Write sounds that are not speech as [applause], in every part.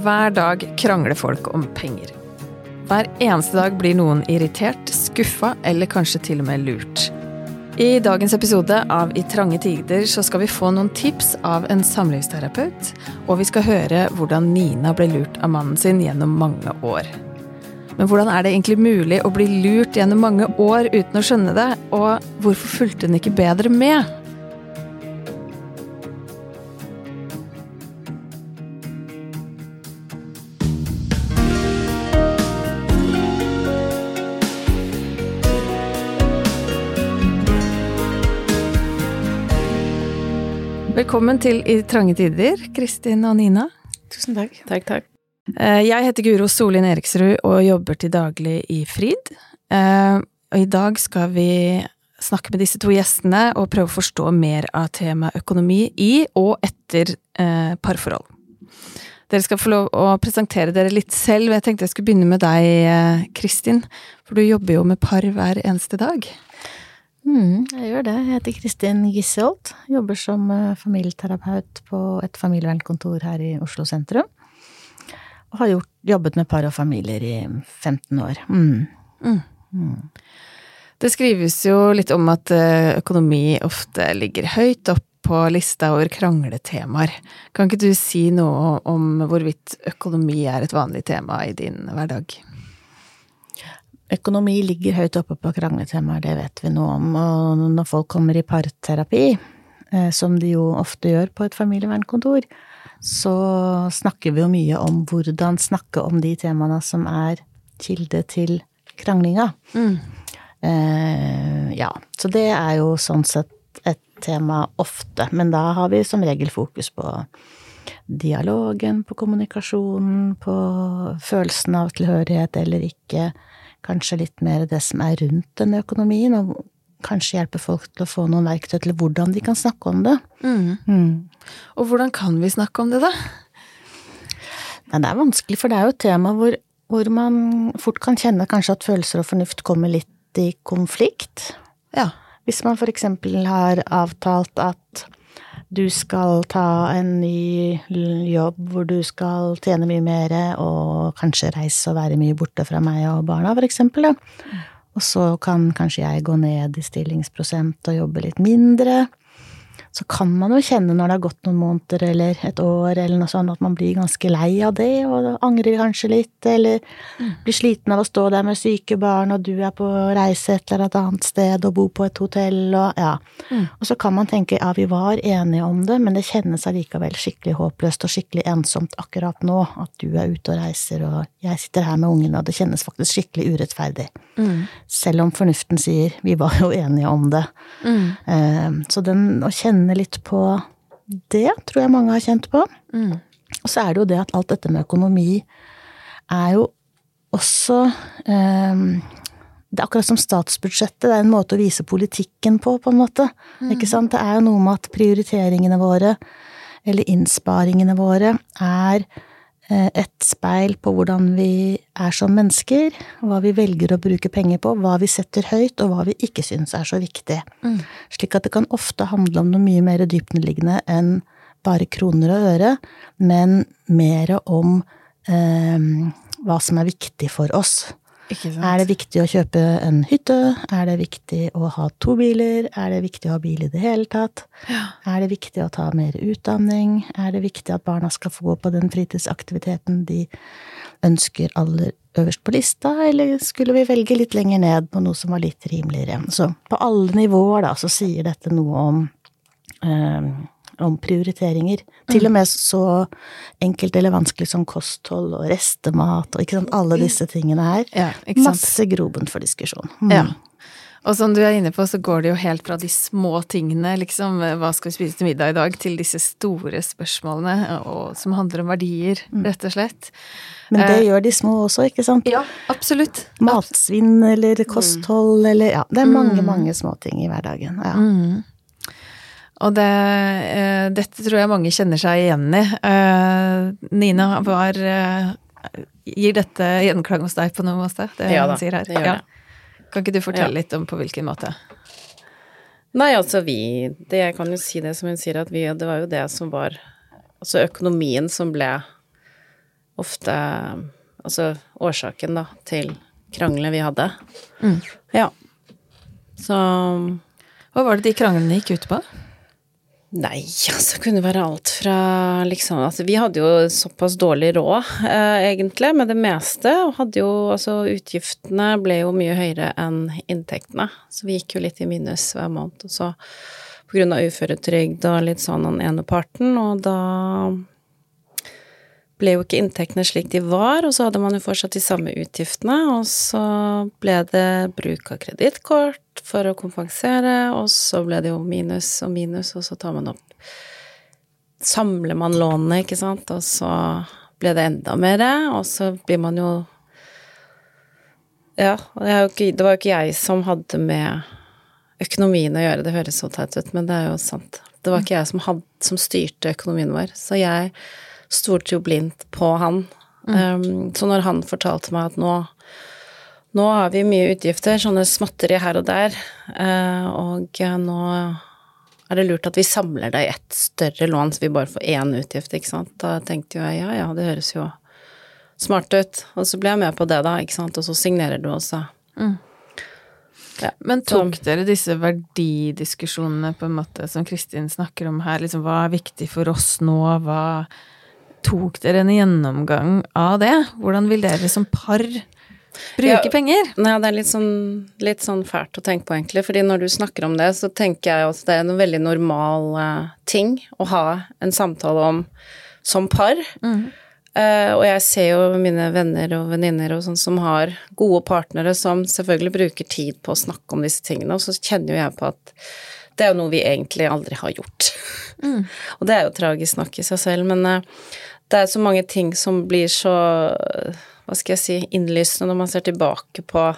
Hver dag krangler folk om penger. Hver eneste dag blir noen irritert, skuffa eller kanskje til og med lurt. I dagens episode av I trange tider så skal vi få noen tips av en samlivsterapeut, og vi skal høre hvordan Nina ble lurt av mannen sin gjennom mange år. Men hvordan er det egentlig mulig å bli lurt gjennom mange år uten å skjønne det, og hvorfor fulgte hun ikke bedre med? Velkommen til I trange tider, Kristin og Nina. Tusen takk. Takk, takk. Eh, jeg heter Guro Solin Eriksrud og jobber til daglig i Frid. Eh, og i dag skal vi snakke med disse to gjestene og prøve å forstå mer av temaet økonomi i og etter eh, parforhold. Dere skal få lov å presentere dere litt selv. Jeg tenkte jeg skulle begynne med deg, Kristin. For du jobber jo med par hver eneste dag. Mm, jeg gjør det. Jeg heter Kristin Gisseholt. Jobber som eh, familieterapeut på et familievernkontor her i Oslo sentrum. Og har gjort, jobbet med par og familier i 15 år. Mm. Mm. mm. Det skrives jo litt om at eh, økonomi ofte ligger høyt opp på lista over krangletemaer. Kan ikke du si noe om hvorvidt økonomi er et vanlig tema i din hverdag? Økonomi ligger høyt oppe på krangletemaer, det vet vi noe om. Og når folk kommer i parterapi, eh, som de jo ofte gjør på et familievernkontor, så snakker vi jo mye om hvordan snakke om de temaene som er kilde til kranglinga. Mm. Eh, ja, så det er jo sånn sett et tema ofte, men da har vi som regel fokus på dialogen, på kommunikasjonen, på følelsen av tilhørighet eller ikke kanskje litt mer det som er rundt denne økonomien, og kanskje hjelpe folk til å få noen verktøy til hvordan de kan snakke om det. Mm. Mm. Og hvordan kan vi snakke om det, da? Nei, det er vanskelig, for det er jo et tema hvor, hvor, man fort kan kjenne kanskje at følelser og fornuft kommer litt i konflikt. Ja. Hvis man for eksempel har avtalt at du skal ta en ny jobb hvor du skal tjene mye mer og kanskje reise og være mye borte fra meg og barna, for eksempel. da. Og så kan kanskje jeg gå ned i stillingsprosent og jobbe litt mindre så kan man jo kjenne når det har gått noen måneder eller et år eller noe sånt, at man blir ganske lei av det og angrer kanskje litt, eller mm. blir sliten av å stå der med syke barn, og du er på reise et eller annet sted og bor på et hotell og ja. Mm. Og så kan man tenke ja, vi var enige om det, men det kjennes allikevel skikkelig håpløst og skikkelig ensomt akkurat nå, at du er ute og reiser og jeg sitter her med ungene, og det kjennes faktisk skikkelig urettferdig. Mm. Selv om fornuften sier vi var jo enige om det. Mm. Eh, så den å kjenne kjenne litt på det, tror jeg mange har kjent på. Mm. Og så er det jo det at alt dette med økonomi er jo også um, Det er akkurat som statsbudsjettet, det er en måte å vise politikken på, på en måte. Mm. Ikke sant? Det er jo noe med at prioriteringene våre, eller innsparingene våre, er Eh, et speil på hvordan vi er som mennesker, hva vi velger å bruke penger på, hva vi setter høyt, og hva vi ikke syns er så viktig. Mm. Slik at det kan ofte handle om noe mye mer dypneliggende enn bare kroner og øre, men mer om eh, hva som er viktig for oss. Er det viktig å kjøpe en hytte? Er det viktig å ha to biler? Er det viktig å ha bil i det hele tatt? Ja. Er det viktig å ta mer utdanning? Er det viktig at barna skal få gå på den fritidsaktiviteten de ønsker aller øverst på lista, eller skulle vi velge litt lenger ned på noe som var litt rimeligere? Så på alle nivåer, da, så sier dette noe om øh, om prioriteringer. Mm. Til og med så enkelt eller vanskelig som kosthold og restemat og ikke sant, alle disse tingene her. Ja, Masse grobunn for diskusjon. Mm. Ja. Og som du er inne på, så går det jo helt fra de små tingene, liksom, hva skal vi spise til middag i dag, til disse store spørsmålene, og, som handler om verdier, mm. rett og slett. Men det eh, gjør de små også, ikke sant? Ja, absolutt. Matsvinn eller kosthold eller ja, det er mange, mm. mange småting i hverdagen. Ja. Mm. Og det, uh, dette tror jeg mange kjenner seg igjen i. Uh, Nina, var, uh, gir dette gjenklang hos deg på noen måte? Det ja da, det gjør det. Ja. Kan ikke du fortelle ja. litt om på hvilken måte? Nei, altså vi det, Jeg kan jo si det som hun sier, at vi Det var jo det som var Altså økonomien som ble ofte Altså årsaken, da, til kranglene vi hadde. Mm. Ja. Så Hva var det de kranglene gikk ut på? Nei, altså det kunne være alt fra liksom Altså vi hadde jo såpass dårlig råd, eh, egentlig, med det meste. Og hadde jo altså utgiftene ble jo mye høyere enn inntektene. Så vi gikk jo litt i minus hver måned. Og så på grunn av uføretrygd og litt sånn den ene parten, og da ble jo ikke inntektene slik de var, og så hadde man jo fortsatt de samme utgiftene, og så ble det bruk av kredittkort for å kompensere, og så ble det jo minus og minus, og så tar man opp Samler man lånene, ikke sant, og så ble det enda mer, og så blir man jo Ja, det, var jo ikke jeg som hadde med økonomien å gjøre, det høres så teit ut, men det er jo sant. Det var ikke jeg som, hadde, som styrte økonomien vår, så jeg stolte jo blindt på han. Mm. Um, så når han fortalte meg at nå, nå har vi mye utgifter, sånne småtteri her og der, uh, og nå er det lurt at vi samler det i ett større lån, så vi bare får én utgift, ikke sant. Da tenkte jo jeg ja, ja, det høres jo smart ut. Og så ble jeg med på det, da, ikke sant, og så signerer du også. Mm. Ja, Men tok så, dere disse verdidiskusjonene på en måte som Kristin snakker om her, liksom hva er viktig for oss nå, hva Tok dere en gjennomgang av det? Hvordan vil dere som par bruke ja, penger? Nei, det er litt sånn, litt sånn, fælt å tenke på, egentlig. fordi når du snakker om det, så tenker jeg at det er en veldig normal uh, ting å ha en samtale om som par. Mm. Uh, og jeg ser jo mine venner og venninner og sånn som har gode partnere som selvfølgelig bruker tid på å snakke om disse tingene, og så kjenner jo jeg på at det er jo noe vi egentlig aldri har gjort. Mm. [laughs] og det er jo tragisk nok i seg selv, men uh, det er så mange ting som blir så, hva skal jeg si, innlysende når man ser tilbake på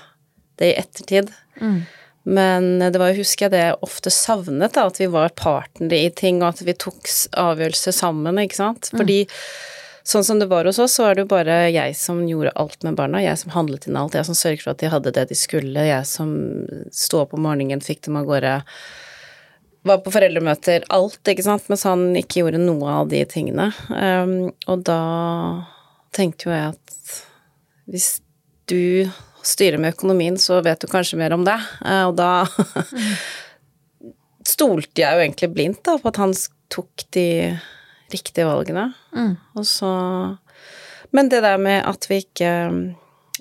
det i ettertid. Mm. Men det var jo, husker jeg, det jeg ofte savnet, da, at vi var partnere i ting, og at vi tok avgjørelser sammen, ikke sant. Mm. Fordi sånn som det var hos oss, så var det jo bare jeg som gjorde alt med barna. Jeg som handlet inn alt, jeg som sørget for at de hadde det de skulle, jeg som sto opp om morgenen, fikk dem av gårde var på foreldremøter, alt, ikke sant, mens han ikke gjorde noe av de tingene. Um, og da tenkte jo jeg at hvis du styrer med økonomien, så vet du kanskje mer om det. Uh, og da [laughs] stolte jeg jo egentlig blindt da, på at han tok de riktige valgene. Mm. Og så Men det der med at vi ikke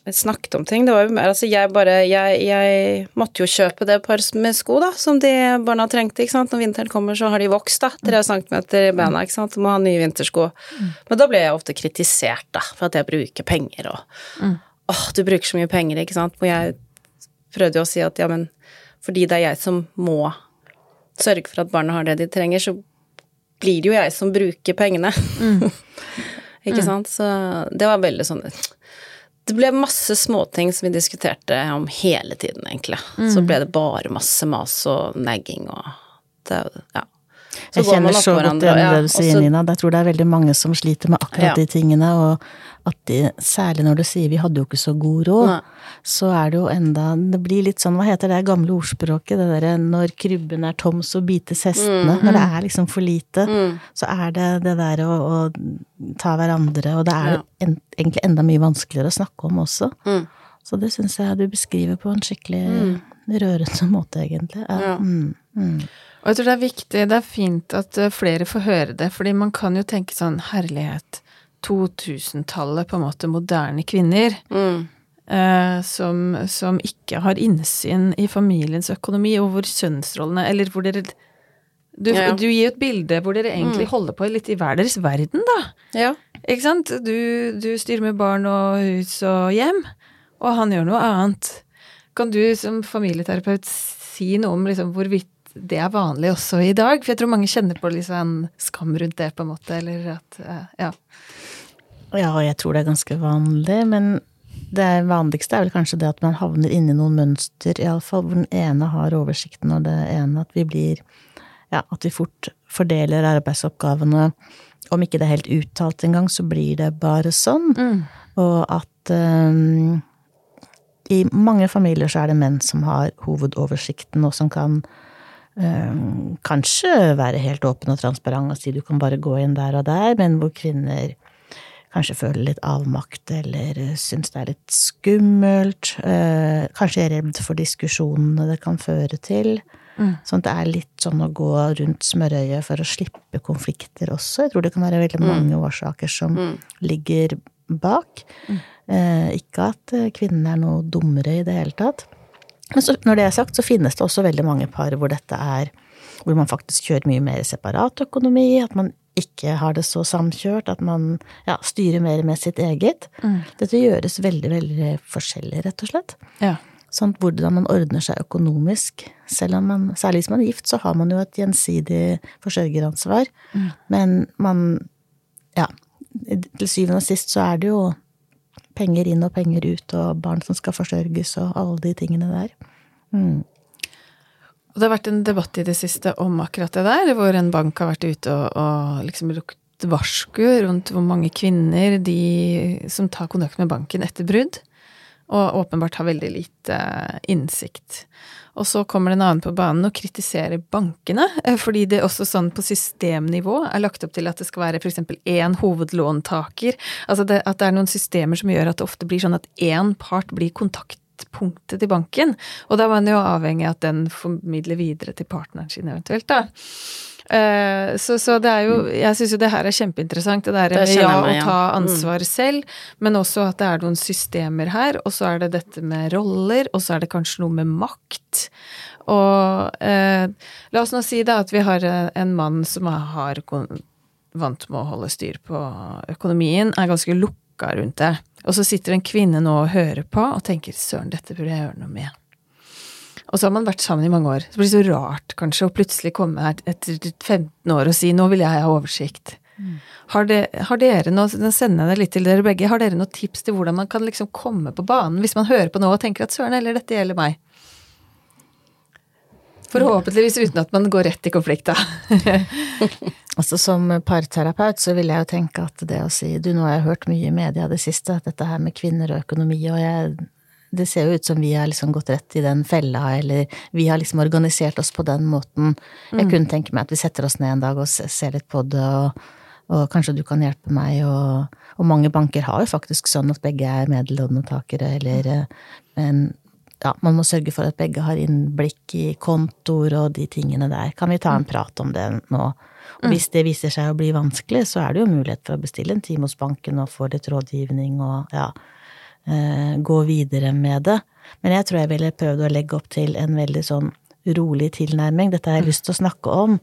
snakket om ting. Det var jo mer Altså, jeg bare jeg, jeg, måtte jo kjøpe det par med sko, da, som de barna trengte, ikke sant. Når vinteren kommer, så har de vokst, da. Tre centimeter i bena, ikke sant. Du må ha nye vintersko. Mm. Men da ble jeg ofte kritisert, da, for at jeg bruker penger og mm. Åh, du bruker så mye penger, ikke sant. Og jeg prøvde jo å si at ja, men fordi det er jeg som må sørge for at barna har det de trenger, så blir det jo jeg som bruker pengene. Mm. [laughs] ikke sant. Så det var veldig sånn det ble masse småting som vi diskuterte om hele tiden, egentlig. Mm. Så ble det bare masse mas og nagging og det, ja. Så jeg kjenner så godt igjen det du sier, ja, Nina. Jeg tror det er veldig mange som sliter med akkurat ja. de tingene, og at de, særlig når du sier 'vi hadde jo ikke så god råd', Nei. så er det jo enda Det blir litt sånn, hva heter det gamle ordspråket, det derre 'når krybben er tom, så bites hestene'. Mm. Når det er liksom for lite, mm. så er det det der å, å ta hverandre, og det er ja. en, egentlig enda mye vanskeligere å snakke om også. Mm. Så det syns jeg du beskriver på en skikkelig mm. rørende måte, egentlig. Ja. Mm, mm. Og jeg tror det er viktig, det er fint at eh, flere får høre det, fordi man kan jo tenke sånn herlighet, 2000-tallet, på en måte moderne kvinner, mm. eh, som, som, ikke har innsyn i familiens økonomi, og hvor sønnsrollene Eller hvor dere du, ja. du, gir et bilde hvor dere egentlig mm. holder på litt i hver deres verden, da. Ja. Ikke sant? Du, du, styrer med barn og hus og hjem, og han gjør noe annet. Kan du som familieterapeut si noe om liksom hvorvidt det er vanlig også i dag? For jeg tror mange kjenner på liksom en skam rundt det, på en måte, eller at eh, Ja. Ja, jeg tror det er ganske vanlig, men det vanligste er vel kanskje det at man havner inni noen mønster, iallfall, hvor den ene har oversikten, og det ene at vi blir Ja, at vi fort fordeler arbeidsoppgavene. Om ikke det er helt uttalt engang, så blir det bare sånn. Mm. Og at um, i mange familier så er det menn som har hovedoversikten, og som kan kanskje være helt åpen og transparent og si du kan bare gå inn der og der, men hvor kvinner kanskje føler litt avmakt eller syns det er litt skummelt. Eh, kanskje er redd for diskusjonene det kan føre til. Mm. Sånn at det er litt sånn å gå rundt smørøyet for å slippe konflikter også. Jeg tror det kan være veldig mm. mange mm. årsaker som mm. ligger bak. Mm. Eh, ikke at eh, kvinnene er noe dummere i det hele tatt. Men så, når det er sagt, så finnes det også veldig mange par hvor dette er hvor man faktisk kjører mye mer separat økonomi, at man ikke har det så samkjørt, at man ja, styrer mer med sitt eget. Mm. Dette gjøres veldig, veldig forskjellig, rett og slett. Ja. Sånn hvordan man ordner seg økonomisk. Selv om man, særlig hvis man er gift, så har man jo et gjensidig forsørgeransvar. Mm. Men man Ja. Til syvende og sist så er det jo penger inn og penger ut, og barn som skal forsørges, og alle de tingene der. Mm. Og det har vært en debatt i det siste om akkurat det der, hvor en bank har vært ute og, og liksom lukket varsku rundt hvor mange kvinner de som tar kontakt med banken etter brudd, og åpenbart har veldig lite innsikt. Og så kommer det en annen på banen og kritiserer bankene, eh, fordi det også sånn på systemnivå er lagt opp til at det skal være f.eks. én hovedlåntaker. Altså det, at det er noen systemer som gjør at det ofte blir sånn at én part blir kontaktpunktet til banken. Og da var man jo avhengig av at den formidler videre til partneren sin eventuelt, da. Uh, så, så, det er jo Jeg syns jo det her er kjempeinteressant. Det der med ja å ta mm. ansvar mm. selv, men også at det er noen systemer her. Og så er det dette med roller, og så er det kanskje noe med makt. Og uh, la oss nå si da at vi har en mann som har vant med å holde styr på økonomien, er ganske lukka rundt det. Og så sitter en kvinne nå og hører på og tenker 'søren, dette burde jeg gjøre noe med'. Og så har man vært sammen i mange år. Så blir det så rart kanskje å plutselig komme her etter 15 år og si 'nå vil jeg ha oversikt'. Mm. Har, de, har, dere noe, den sender jeg det litt til dere begge, har dere noen tips til hvordan man kan liksom komme på banen hvis man hører på nå og tenker at 'søren, eller dette gjelder meg'? Forhåpentligvis uten at man går rett i konflikt, da. [laughs] altså Som parterapeut så vil jeg jo tenke at det å si du, nå har jeg hørt mye i media det siste, at dette her med kvinner og økonomi, og jeg det ser jo ut som vi har liksom gått rett i den fella, eller vi har liksom organisert oss på den måten. Jeg mm. kunne tenke meg at vi setter oss ned en dag og ser litt på det, og, og kanskje du kan hjelpe meg, og, og, mange banker har jo faktisk sånn at begge er medlåntakere, eller men, ja, man må sørge for at begge har innblikk i kontoer og de tingene der. Kan vi ta en mm. prat om det nå? Og hvis mm. det viser seg å bli vanskelig, så er det jo mulighet for å bestille en time hos banken og få litt rådgivning og ja, eh, gå videre med det. Men jeg tror jeg ville prøvd å legge opp til en veldig sånn rolig tilnærming. Dette har jeg mm. lyst til å snakke om.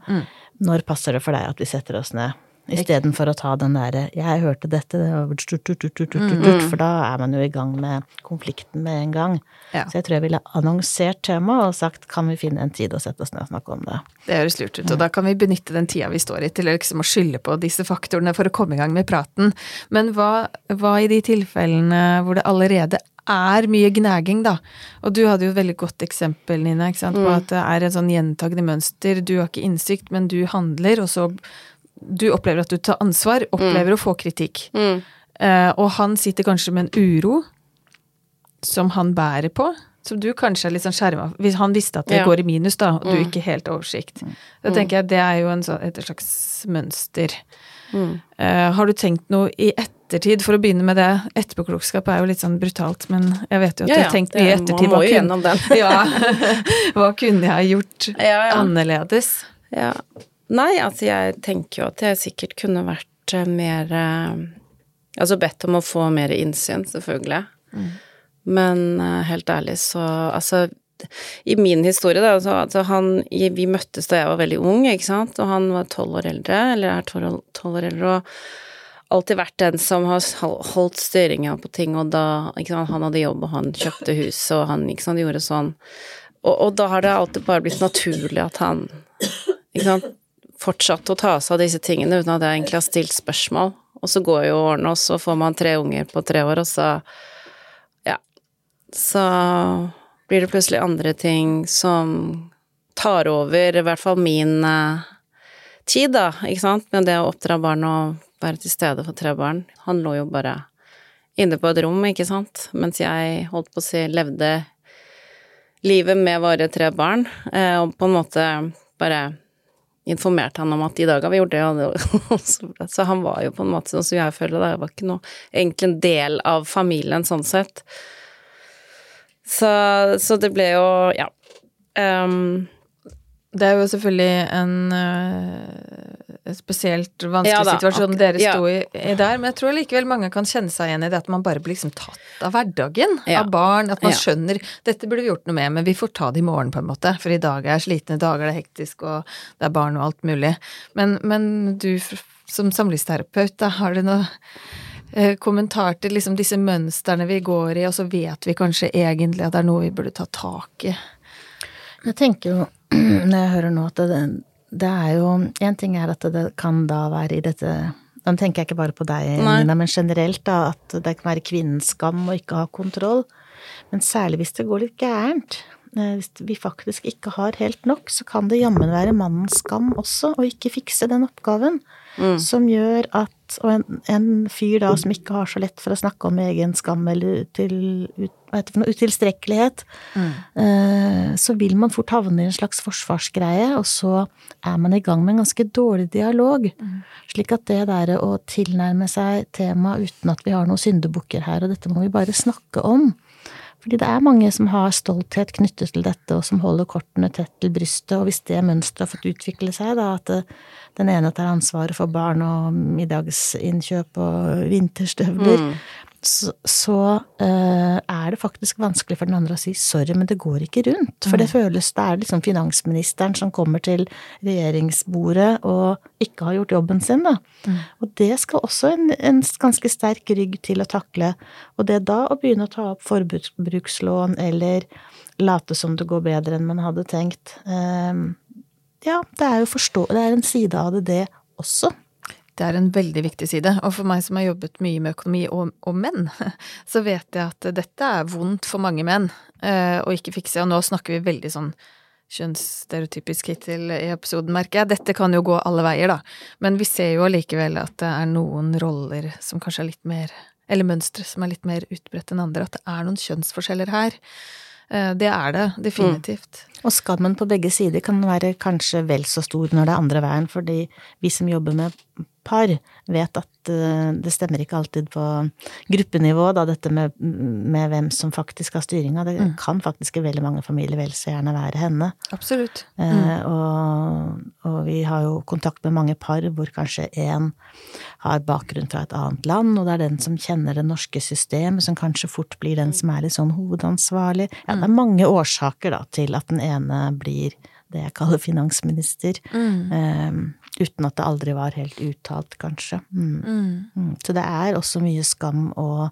Når passer det for deg at vi setter oss ned? Istedenfor å ta den derre 'jeg hørte dette', mm. for da er man jo i gang med konflikten med en gang. Ja. Så jeg tror jeg ville annonsert temaet og sagt 'kan vi finne en tid å sette oss ned og snakke om det'? Det høres lurt ut, og da kan vi benytte den tida vi står i til liksom å skylde på disse faktorene for å komme i gang med praten. Men hva, hva i de tilfellene hvor det allerede er mye gnaging, da. Og du hadde jo et veldig godt eksempel, Nina, ikke sant, på mm. at det er et sånn gjentagende mønster. Du har ikke innsikt, men du handler, og så du opplever at du tar ansvar, opplever mm. å få kritikk. Mm. Uh, og han sitter kanskje med en uro som han bærer på, som du kanskje er litt sånn skjerma Hvis han visste at det ja. går i minus, da, og du mm. ikke helt oversikt. Mm. Da tenker jeg det er jo så, et slags mønster. Uh, har du tenkt noe i ettertid, for å begynne med det? Etterpåklokskap er jo litt sånn brutalt, men jeg vet jo at ja, du har tenkt mye i ettertid. Man må jo gjennom den. [laughs] ja, hva kunne jeg ha gjort annerledes? Ja. Nei, altså jeg tenker jo at jeg sikkert kunne vært eh, mer eh, Altså bedt om å få mer innsyn, selvfølgelig. Mm. Men uh, helt ærlig, så Altså, i min historie, da, så altså han Vi møttes da jeg var veldig ung, ikke sant, og han var tolv år eldre, eller er tolv år eldre, og alltid vært den som har holdt styringa på ting, og da ikke sant, Han hadde jobb, og han kjøpte hus, og han ikke sant, gjorde sånn. Og, og da har det alltid bare blitt naturlig at han ikke sant, fortsatt å ta seg av disse tingene uten at jeg egentlig har stilt spørsmål. Og så går jo årene, og så får man tre unger på tre år, og så Ja. Så blir det plutselig andre ting som tar over i hvert fall min eh, tid, da, ikke sant, med det å oppdra barn og være til stede for tre barn. Han lå jo bare inne på et rom, ikke sant, mens jeg holdt på å si levde livet med våre tre barn, eh, og på en måte bare informert han om at i dag har vi gjort det og det. [laughs] så han var jo på en måte sånn som jeg føler det, var ikke noe egentlig en del av familien sånn sett. Så, så det ble jo, ja. Um, det er jo selvfølgelig en uh, spesielt vanskelig ja, da, situasjon dere sto i, i, der, men jeg tror likevel mange kan kjenne seg igjen i det at man bare blir liksom tatt av hverdagen, ja. av barn. At man ja. skjønner dette burde vi gjort noe med, men vi får ta det i morgen, på en måte. For i dag er slitne dager, det er hektisk, og det er barn og alt mulig. Men, men du som samlivsterapeut, da, har du noe uh, kommentar til liksom disse mønstrene vi går i, og så vet vi kanskje egentlig at det er noe vi burde ta tak i? Jeg tenker jo [clears throat] når jeg hører nå at det, det er jo En ting er at det kan da være i dette Nå tenker jeg ikke bare på deg, Nina, men generelt, da, at det kan være kvinnens skam å ikke ha kontroll. Men særlig hvis det går litt gærent. Eh, hvis vi faktisk ikke har helt nok, så kan det jammen være mannens skam også å ikke fikse den oppgaven. Mm. Som gjør at Og en, en, fyr da som ikke har så lett for å snakke om egen skam eller til, ut, hva heter det for noe, utilstrekkelighet, mm. eh, så vil man fort havne i en slags forsvarsgreie, og så er man i gang med en ganske dårlig dialog. Mm. Slik at det der å tilnærme seg temaet uten at vi har noen syndebukker her, og dette må vi bare snakke om, fordi det er mange som har stolthet knyttet til dette, og som holder kortene tett til brystet, og hvis det mønsteret har fått utvikle seg, da at den ene tar ansvaret for barn og middagsinnkjøp og vinterstøvler, mm så, så uh, er det faktisk vanskelig for den andre å si 'sorry, men det går ikke rundt'. For det mm. føles Det er liksom finansministeren som kommer til regjeringsbordet og ikke har gjort jobben sin, da. Mm. Og det skal også en, en, ganske sterk rygg til å takle. Og det da å begynne å ta opp forbrukslån eller late som det går bedre enn man hadde tenkt uh, Ja, det er jo forstå... Det er en side av det, det også. Det er en veldig viktig side, og for meg som har jobbet mye med økonomi og, og menn, [laughs] så vet jeg at dette er vondt for mange menn eh, å ikke fikse, og nå snakker vi veldig sånn kjønnsstereotypisk hittil i episoden, merker jeg. Dette kan jo gå alle veier, da, men vi ser jo allikevel at det er noen roller som kanskje er litt mer eller mønstre som er litt mer utbredt enn andre, at det er noen kjønnsforskjeller her. Eh, det er det, definitivt. Mm. Og skammen på begge sider kan være kanskje vel så stor når det er andre veien, fordi vi som jobber med par, vet at uh, det stemmer ikke alltid på gruppenivå, da, dette med, med hvem som faktisk har styringa. Det mm. kan faktisk i veldig mange familier vel så gjerne være henne. Absolutt. Mm. Eh, og, og, vi har jo kontakt med mange par hvor kanskje én har bakgrunn fra et annet land, og det er den som kjenner det norske systemet, som kanskje fort blir den som er litt sånn hovedansvarlig. Ja, det er mm. mange årsaker da til at den ene blir det jeg kaller finansminister. Mm. Um, uten at det aldri var helt uttalt, kanskje. Mm. mm. Mm. Så det er også mye skam og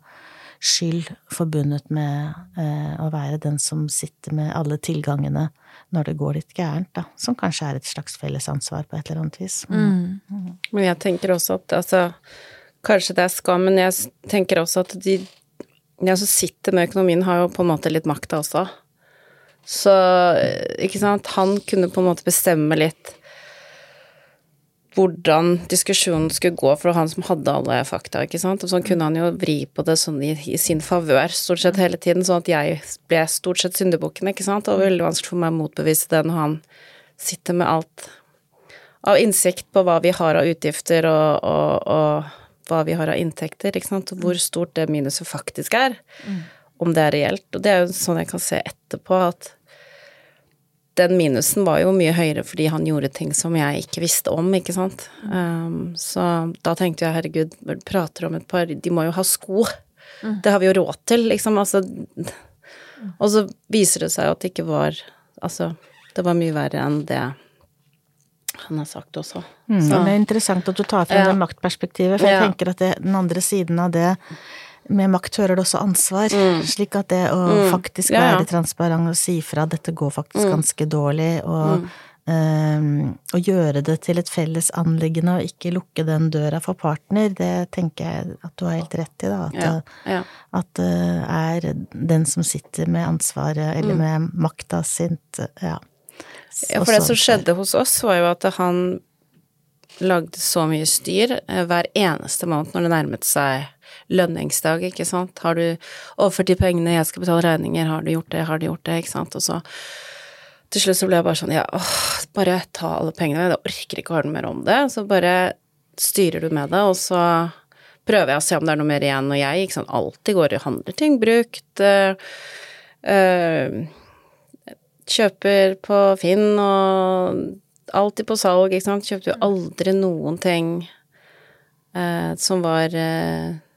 skyld forbundet med eh, å være den som sitter med alle tilgangene når det går litt gærent, da. Som kanskje er et slags felles ansvar på et eller annet vis. Mm. Mm. Men jeg tenker også at altså Kanskje det er skam, men jeg tenker også at de, de som sitter med økonomien, har jo på en måte litt makta også. Så ikke sant, han kunne på en måte bestemme litt hvordan diskusjonen skulle gå for han som hadde alle fakta, ikke sant. Og sånn kunne han jo vri på det sånn i, i sin favør stort sett hele tiden, sånn at jeg ble stort sett syndebukken, ikke sant. Og veldig vanskelig for meg å motbevise det når han sitter med alt av innsikt på hva vi har av utgifter og, og, og hva vi har av inntekter, ikke sant, og hvor stort det minuset faktisk er. Mm. Om det er reelt. Og det er jo sånn jeg kan se etterpå at den minusen var jo mye høyere fordi han gjorde ting som jeg ikke visste om, ikke sant. Um, så da tenkte jeg herregud, prater om et par, de må jo ha sko. Mm. Det har vi jo råd til, liksom. Altså Og så viser det seg at det ikke var Altså, det var mye verre enn det han har sagt også. Mm, det er interessant at du tar frem ja. det maktperspektivet, for jeg tenker at det, den andre siden av det med makt hører det også ansvar. Mm. Slik at det å mm. faktisk ja, ja. være transparent og si fra at dette går faktisk mm. ganske dårlig, og, um, å gjøre det til et felles anliggende og ikke lukke den døra for partner, det tenker jeg at du har helt rett i, da. At, ja, at det er den som sitter med ansvaret, eller mm. med makta sint, ja. Ja, for det som skjedde hos oss, var jo at han lagde så mye styr eh, hver eneste måned når det nærmet seg lønningsdag, ikke sant. Har du overført de pengene, jeg skal betale regninger, har du gjort det, har du gjort det, ikke sant. Og så til slutt så ble jeg bare sånn Ja, åh, bare ta alle pengene. Jeg orker ikke å høre noe mer om det. Så bare styrer du med det, og så prøver jeg å se om det er noe mer igjen. Og jeg ikke sant, alltid går og handler ting brukt. Øh, kjøper på Finn og alltid på salg, ikke sant. Kjøpte jo aldri noen ting øh, som var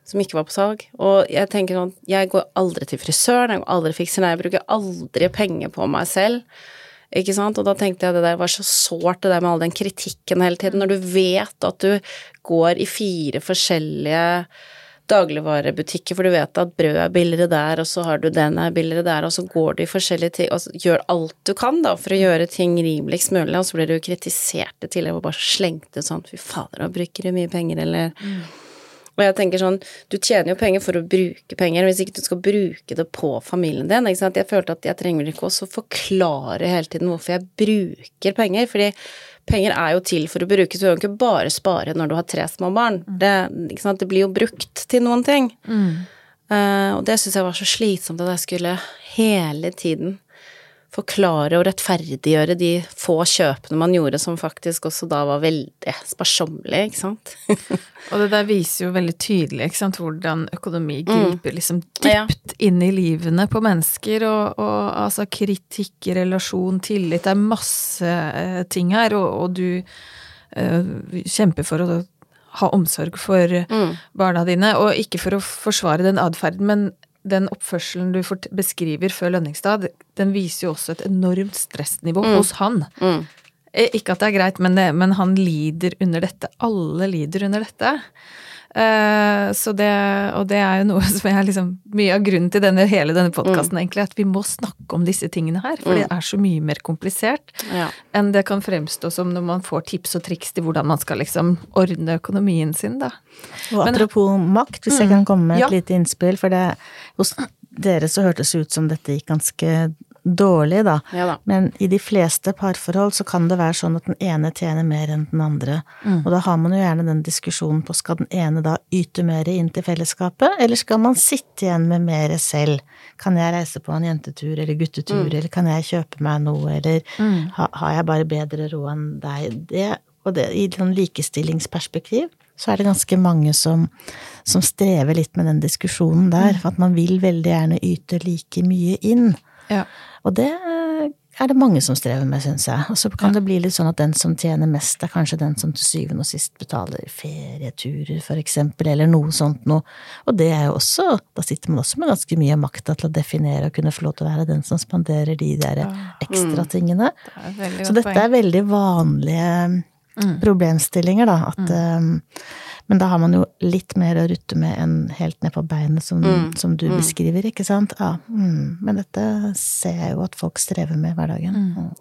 som ikke var på salg. Og jeg tenker sånn, jeg går aldri til frisøren, jeg går aldri fikser nei, jeg bruker aldri penger på meg selv. Ikke sant? Og da tenkte jeg det der var så sårt, det der med all den kritikken hele tiden. Når du vet at du går i fire forskjellige dagligvarebutikker, for du vet at brød er billigere der, og så har du den er billigere der, og så går du i forskjellige ting og gjør alt du kan da for å gjøre ting rimeligst mulig, og så blir du kritisert til tillegg og bare slengt ut sånn fy fader, nå bruker du mye penger, eller mm. Og jeg tenker sånn, du tjener jo penger for å bruke penger, hvis ikke du skal bruke det på familien din. ikke sant? Jeg følte at jeg trenger ikke også forklare hele tiden hvorfor jeg bruker penger, fordi penger er jo til for å brukes, du kan ikke bare spare når du har tre små barn. Mm. Det, ikke sant? det blir jo brukt til noen ting. Mm. Uh, og det syns jeg var så slitsomt at jeg skulle hele tiden forklare og rettferdiggjøre de få kjøpene man gjorde som faktisk også da var veldig sparsommelige, ikke sant. [laughs] og det der viser jo veldig tydelig ikke sant, hvordan økonomi mm. griper mm. liksom dypt ja. inn i livene på mennesker, og, og altså kritikk, relasjon, tillit, det er masse uh, ting her, og, og du uh, kjemper for å ha omsorg for mm. barna dine, og ikke for å forsvare den atferden, men den oppførselen du beskriver før lønningsdag, den viser jo også et enormt stressnivå mm. hos han. Mm. Eh, ikke at det er greit, men, det, men, han lider under dette. Alle lider under dette. Uh, så det, og det er jo noe [laughs] som er liksom mye av grunnen til denne, hele denne podkasten, mm. egentlig, at vi må snakke om disse tingene her. For mm. det er så mye mer komplisert ja. enn det kan fremstå som når man får tips og triks til hvordan man skal liksom ordne økonomien sin, da. Og Men, apropos makt, hvis mm, jeg kan komme med et ja. lite innspill, for det hos dere så hørtes det ut som dette gikk ganske dårlig, da. Ja, da. Men i de fleste parforhold så kan det være sånn at den ene tjener mer enn den andre. Mm. Og da har man jo gjerne den diskusjonen på skal den ene da yte mer inn til fellesskapet, eller skal man sitte igjen med mer selv? Kan jeg reise på en jentetur eller guttetur, mm. eller kan jeg kjøpe meg noe, eller mm. ha, har jeg bare bedre råd enn deg? Det, og det, i sånn likestillingsperspektiv så er det ganske mange som, som strever litt med den diskusjonen der, mm. for at man vil veldig gjerne yte like mye inn. Ja. Og det er det mange som strever med, syns jeg. Og så kan ja. det bli litt sånn at den som tjener mest, er kanskje den som til syvende og sist betaler ferieturer, for eksempel, eller noe sånt noe. Og det er jo også Da sitter man også med ganske mye makta til å definere og kunne få lov til å være den som spanderer de der ekstratingene. Mm. Det så dette er veldig vanlige mm. problemstillinger, da. At mm. Men da har man jo litt mer å rutte med enn helt ned på beinet, som, mm. som du mm. beskriver, ikke sant. Ja, mm. Men dette ser jeg jo at folk strever med i hverdagen. Mm.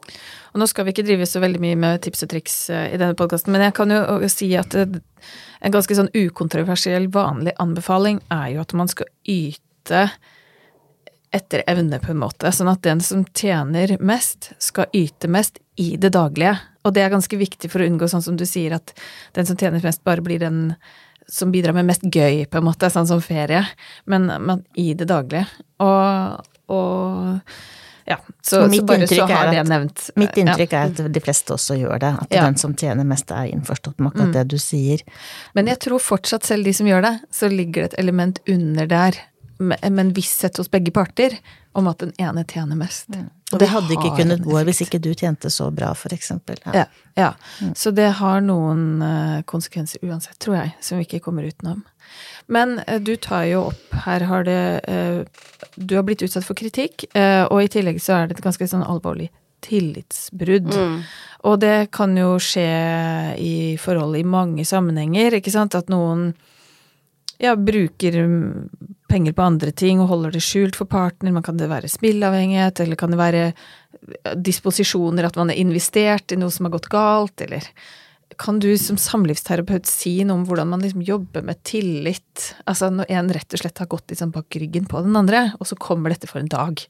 Og nå skal vi ikke drive så veldig mye med tips og triks eh, i denne podkasten, men jeg kan jo si at en ganske sånn ukontroversiell vanlig anbefaling er jo at man skal yte etter evne, på en måte. Sånn at den som tjener mest, skal yte mest i det daglige. Og det er ganske viktig for å unngå sånn som du sier, at den som tjener mest, bare blir den som bidrar med mest gøy, på en måte, sånn som ferie. Men, men i det daglige. Og, og ja, så, så, bare så har det nevnt. Mitt inntrykk ja. er at de fleste også gjør det. At ja. den som tjener mest, er innforstått med akkurat mm. det du sier. Men jeg tror fortsatt, selv de som gjør det, så ligger det et element under der med en visshet hos begge parter om at den ene tjener mest. Mm. Og det hadde ikke kunnet gå hvis ikke du tjente så bra, for eksempel. Ja, ja. ja. Mm. Så det har noen uh, konsekvenser uansett, tror jeg, som vi ikke kommer utenom. Men uh, du tar jo opp Her har det uh, Du har blitt utsatt for kritikk, og i tillegg så er det et ganske sånn alvorlig tillitsbrudd. Mm. Og det kan jo skje i forhold i mange sammenhenger, ikke sant, at noen ja, bruker penger på andre ting og holder det skjult for partner. Man kan det være spillavhengighet, eller kan det være disposisjoner, at man er investert i noe som har gått galt, eller kan du som samlivsterapeut si noe om hvordan man liksom jobber med tillit? Altså når en rett og slett har gått liksom bak ryggen på den andre, og så kommer dette for en dag.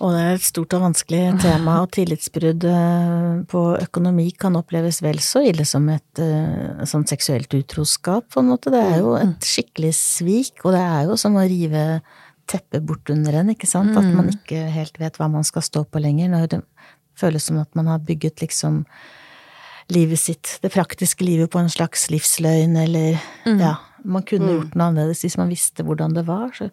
Og det er et stort og vanskelig tema, og tillitsbrudd eh, på økonomi kan oppleves vel så ille som et uh, sånn seksuelt utroskap, på en måte. Det er jo et skikkelig svik, og det er jo som å rive teppe bort under en, ikke sant. At man ikke helt vet hva man skal stå på lenger, når det føles som at man har bygget liksom livet sitt, det praktiske livet, på en slags livsløgn, eller mm. ja, man kunne mm. gjort noe annerledes hvis man visste hvordan det var, så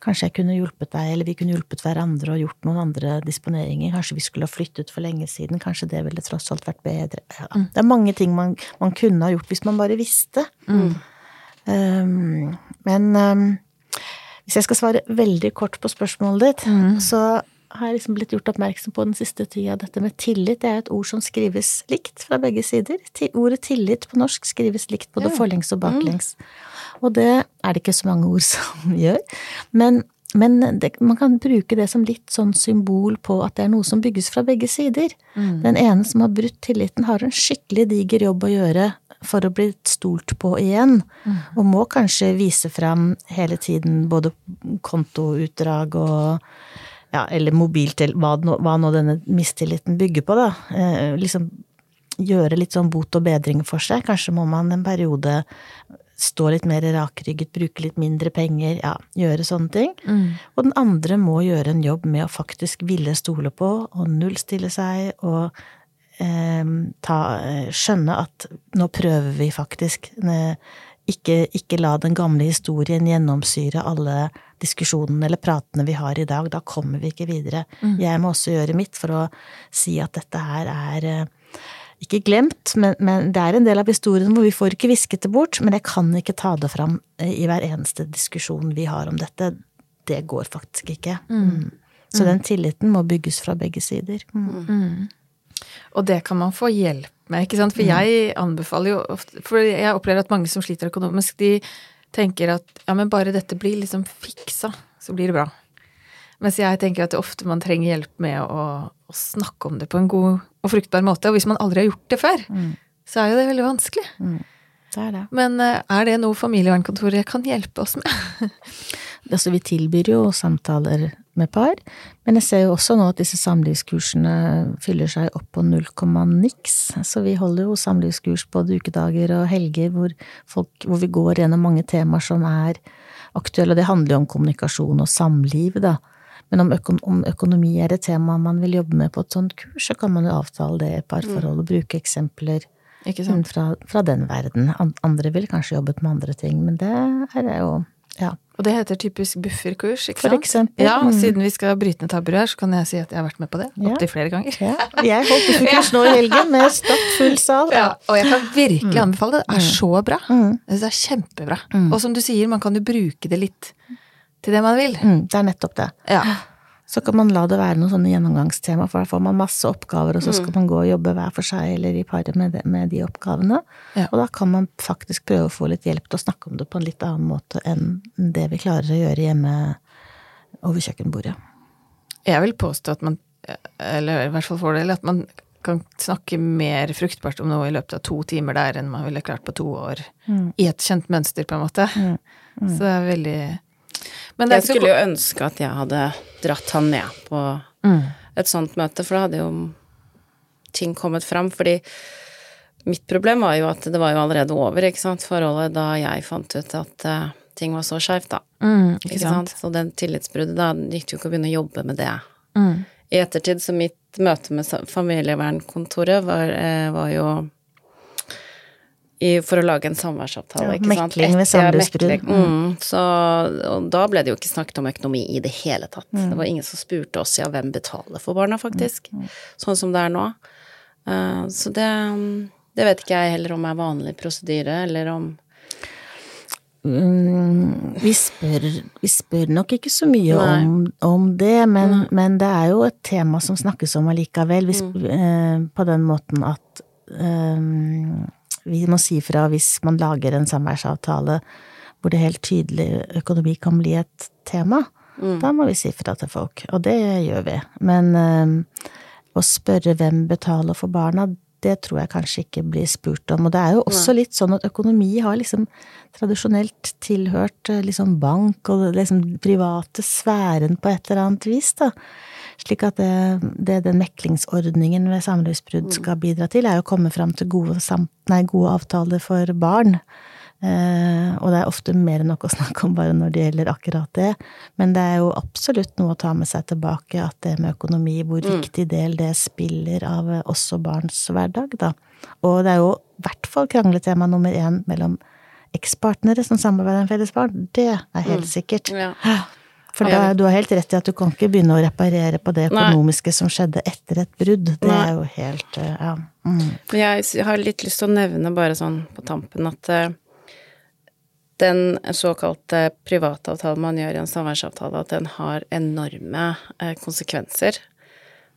kanskje jeg kunne hjulpet deg, eller vi kunne hjulpet hverandre og gjort noen andre disponeringer, kanskje vi skulle ha flyttet for lenge siden, kanskje det ville tross alt vært bedre, ja. Mm. Det er mange ting man, man, kunne ha gjort hvis man bare visste. Mm. Um, men um, hvis jeg skal svare veldig kort på spørsmålet ditt, mm. så har liksom blitt gjort oppmerksom på den siste tida. Dette med tillit det er et ord som skrives likt fra begge sider. Ordet tillit på norsk skrives likt både ja. forlengs og baklengs. Mm. Og det er det ikke så mange ord [laughs] som gjør. Men, men det, man kan bruke det som litt sånn symbol på at det er noe som bygges fra begge sider. Mm. Den ene som har brutt tilliten, har en skikkelig diger jobb å gjøre for å bli stolt på igjen, mm. og må kanskje vise fram hele tiden både kontoutdrag og ja, eller mobiltel, hva, hva, nå denne mistilliten bygger på, da. Eh, liksom gjøre litt sånn bot og bedring for seg. Kanskje må man en periode stå litt mer rakrygget, bruke litt mindre penger, ja, gjøre sånne ting. Mm. Og den andre må gjøre en jobb med å faktisk ville stole på og nullstille seg og eh, ta, eh, skjønne at nå prøver vi faktisk. Ikke, ikke la den gamle historien gjennomsyre alle diskusjonene eller pratene vi har i dag. Da kommer vi ikke videre. Mm. Jeg må også gjøre mitt for å si at dette her er eh, ikke glemt, men, men, det er en del av historien hvor vi får ikke visket det bort, men jeg kan ikke ta det fram eh, i hver eneste diskusjon vi har om dette. Det går faktisk ikke. Mm. mm. Så den tilliten må bygges fra begge sider. Mm. mm. Og det kan man få hjelp med, ikke sant. For mm. jeg anbefaler jo ofte For jeg opplever at mange som sliter økonomisk, de tenker at ja, men bare dette blir liksom fiksa, så blir det bra. Mens jeg tenker at det ofte man trenger hjelp med å, å, snakke om det på en god og fruktbar måte. Og hvis man aldri har gjort det før, mm. så er jo det veldig vanskelig. Mm. Det er det. Men eh, er det noe familievernkontoret kan hjelpe oss med? [laughs] altså, vi tilbyr jo samtaler med par, men jeg ser jo også nå at disse samlivskursene fyller seg opp på null komma niks. Så vi holder jo samlivskurs både ukedager og helger hvor, folk, hvor vi går gjennom mange temaer som er aktuelle, og det handler jo om kommunikasjon og samliv, da. Men om, øko om, økonomi er et tema man vil jobbe med på et sånt kurs, så kan man jo avtale det i parforhold og bruke eksempler fra, fra, den verden. Andre vil kanskje jobbet med andre ting, men det her er jo ja. Og det heter typisk bufferkurs, ikke sant? For eksempel. Ja, og mm. siden vi skal bryte ned tabuer her, så kan jeg si at jeg har vært med på det. Ja. Opptil flere ganger. Ja. Jeg holdt bufferkurs [laughs] nå i helgen med stappfull sal. Ja, og jeg kan virkelig mm. anbefale det. Det er mm. så bra. Det er kjempebra. Og som du sier, man kan jo bruke det litt til det man vil. Det er nettopp det. Ja så kan man la det være noen sånne gjennomgangstema, for da får man masse oppgaver, og så skal mm. man gå og jobbe hver for seg eller i paret med, med, de oppgavene. Ja. Og da kan man faktisk prøve å få litt hjelp til å snakke om det på en litt annen måte enn det vi klarer å gjøre hjemme over kjøkkenbordet. Jeg vil påstå at man, eller i hvert fall fordel, at man kan snakke mer fruktbart om noe i løpet av to timer der enn man ville klart på to år. Mm. I et kjent mønster, på en måte. Mm. Mm. Så det er veldig jeg skulle jo ønske at jeg hadde dratt han med på mm. et sånt møte, for da hadde jo ting kommet fram. Fordi mitt problem var jo at det var jo allerede over, ikke sant, forholdet da jeg fant ut at uh, ting var så skeivt, da. Mm, ikke, ikke sant? sant? Så den tillitsbruddet, da gikk det jo ikke å begynne å jobbe med det. Mm. I ettertid, så mitt møte med familievernkontoret var, uh, var jo i, for å lage en samværsavtale, ja. Mekling ved samlivsbrudd. Mm, så, og da ble det jo ikke snakket om økonomi i det hele tatt. Mm. Det var ingen som spurte oss ja, hvem betaler for barna, faktisk. Mm. Sånn som det er nå. Uh, så det, det vet ikke jeg heller om er vanlig prosedyre, eller om Mm, vi, spør, vi, spør, nok ikke så mye om, om, det, men, men, det er jo et tema som snakkes om allikevel, hvis, mm. eh, på den måten at eh, vi må si fra hvis man lager en samværsavtale hvor det helt tydelig økonomi kan bli et tema. Mm. Da må vi si fra til folk, og det gjør vi. Men øh, å spørre hvem betaler for barna, det tror jeg kanskje ikke blir spurt om. Og det er jo også litt sånn at økonomi har liksom tradisjonelt tilhørt eh, liksom bank og liksom private sfæren på et eller annet vis, da. Slik at det, det den meklingsordningen ved samlivsbrudd mm. skal bidra til, er å komme fram til gode, nei, gode avtaler for barn. Eh, og det er ofte mer enn nok å snakke om bare når det gjelder akkurat det. Men det er jo absolutt noe å ta med seg tilbake, at det med økonomi, hvor mm. viktig del det spiller av eh, også barns hverdag, da. Og det er jo i hvert fall krangletema nummer én mellom ekspartnere som samarbeider om felles barn. Det er helt mm. sikkert. Ja. For da, du har helt rett i at du kan ikke begynne å reparere på det økonomiske Nei. som skjedde etter et brudd. Det Nei. er jo helt eh, Ja. Mm. Jeg har litt lyst til å nevne bare sånn på tampen at uh, den såkalte privatavtalen man gjør i en samværsavtale, at den har enorme uh, konsekvenser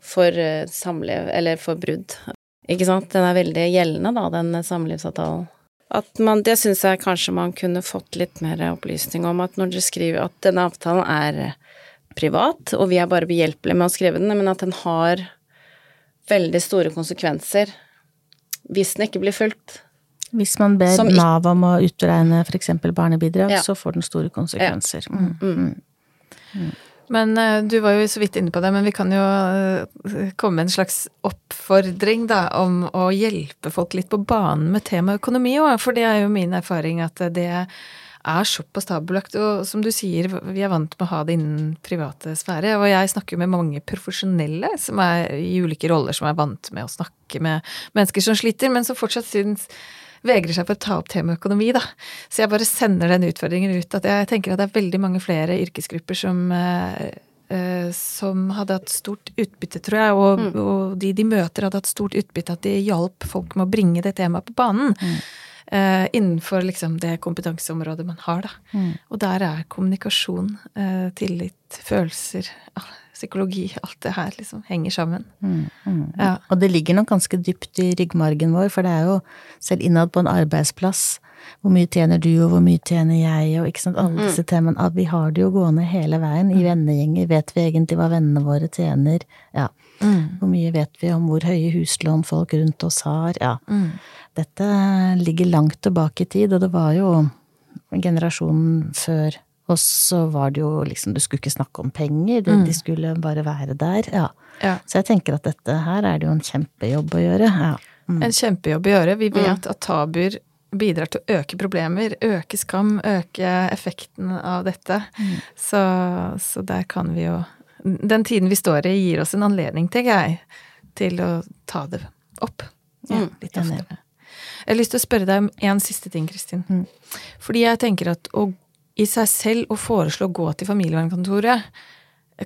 for samliv, eller for brudd. Ikke sant? Den er veldig gjeldende, da, den samlivsavtalen. At man, det syns jeg kanskje man kunne fått litt mer opplysning om, at når dere skriver at denne avtalen er privat, og vi er bare behjelpelige med å skrive den, men at den har veldig store konsekvenser hvis den ikke blir fulgt. Hvis man ber Som Nav om å utregne f.eks. barnebidrag, ja. så får den store konsekvenser. Ja. Mm. Mm. Mm. Men uh, du var jo så vidt inne på det, men vi kan jo uh, komme med en slags oppfordring, da, om å hjelpe folk litt på banen med temaet økonomi òg, for det er jo min erfaring at det er såpass tabulagt. Og som du sier, vi er vant med å ha det innen private sfære. Og jeg snakker med mange profesjonelle som er i ulike roller, som er vant med å snakke med mennesker som sliter, men som fortsatt syns vegrer seg for å ta opp temaet økonomi, da. Så jeg bare sender den utfordringen ut. At jeg tenker at det er veldig mange flere yrkesgrupper som eh, eh, som hadde hatt stort utbytte, tror jeg, og, mm. og de de møter, hadde hatt stort utbytte. At de hjalp folk med å bringe det temaet på banen. Mm. Uh, innenfor liksom det kompetanseområdet man har, da. Mm. Og der er kommunikasjon, eh, tillit, følelser, psykologi, alt det her liksom henger sammen. Mm, mm. Ja. Og det ligger nok ganske dypt i ryggmargen vår, for det er jo selv innad på en arbeidsplass hvor mye tjener du, og hvor mye tjener jeg, og ikke sant, alle mm. disse temaene. Vi har det jo gående hele veien. I mm. vennegjenger vet vi egentlig hva vennene våre tjener. Ja. Mm. Hvor mye vet vi om hvor høye huslån folk rundt oss har? Ja. Mm. Dette ligger langt tilbake i tid, og det var jo generasjonen før og så var det jo liksom Du skulle ikke snakke om penger, de, mm. de skulle bare være der. Ja. ja. Så jeg tenker at dette her er det jo en kjempejobb å gjøre. Ja. Mm. En kjempejobb å gjøre. Vi vet mm. at tabuer bidrar til å øke problemer, øke skam, øke effekten av dette. Mm. Så, så, der kan vi jo Den tiden vi står i, gir oss en anledning, tenker jeg, til å ta det opp. Ja, mm. litt oftere. Jeg har lyst til å spørre deg om en siste ting, Kristin. Mm. Fordi jeg tenker at å i seg selv å foreslå å gå til familievernkontoret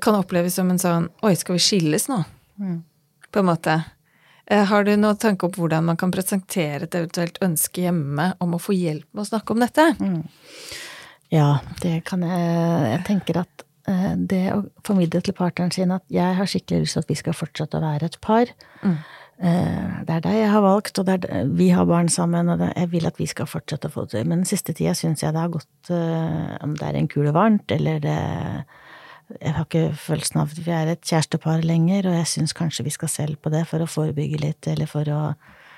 kan oppleves som en sånn Oi, skal vi skilles nå? Mm. På en måte. Eh, har du noen tanke om hvordan man kan presentere et eventuelt ønske hjemme om å få hjelp med å snakke om dette? Mm. Ja, det kan jeg Jeg tenker at det å formidle til partneren sin at jeg har skikkelig lyst til at vi skal fortsette å være et par. Mm. Eh, det er deg jeg har valgt, og det er, vi har barn sammen, og det, jeg vil at vi skal fortsette å få det til. Men den siste tida syns jeg det har gått eh, Om det er en kule varmt, eller det Jeg har ikke følelsen av at vi er et kjærestepar lenger, og jeg syns kanskje vi skal selv på det for å forebygge litt, eller for å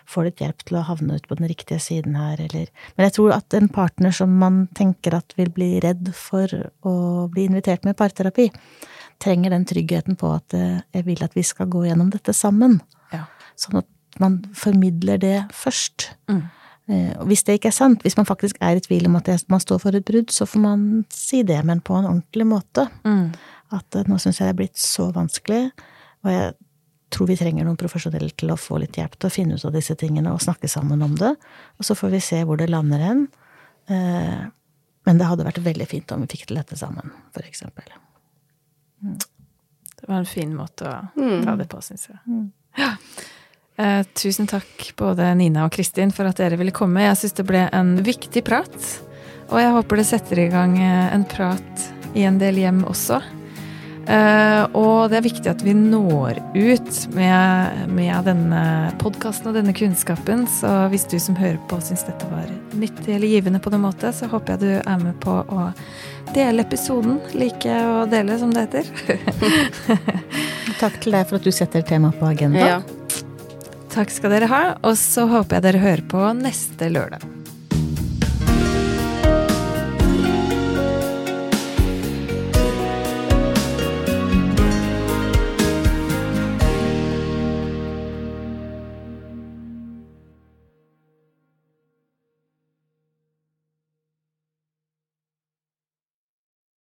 få litt hjelp til å havne ut på den riktige siden her, eller Men jeg tror at en partner som man tenker at vil bli redd for å bli invitert med parterapi, trenger den tryggheten på at eh, jeg vil at vi skal gå gjennom dette sammen. Sånn at man formidler det først. Mm. Eh, og hvis det ikke er sant, hvis man faktisk er i tvil om at man står for et brudd, så får man si det, men på en ordentlig måte. Mm. At eh, nå syns jeg det er blitt så vanskelig, og jeg tror vi trenger noen profesjonelle til å få litt hjelp til å finne ut av disse tingene og snakke sammen om det. Og så får vi se hvor det lander hen. Eh, men det hadde vært veldig fint om vi fikk til dette sammen, for eksempel. Mm. Det var en fin måte å mm. ta det på, syns jeg. Mm. Ja. Eh, tusen takk både Nina og Kristin for at dere ville komme. Jeg syns det ble en viktig prat. Og jeg håper det setter i gang eh, en prat i en del hjem også. Eh, og det er viktig at vi når ut med, med denne podkasten og denne kunnskapen. Så hvis du som hører på syns dette var nyttig eller givende på noen måte, så håper jeg du er med på å dele episoden. Like å dele, som det heter. [laughs] Takk til deg for at du setter temaet på agenda. Ja. Takk skal dere ha, og så håper jeg dere hører på neste lørdag.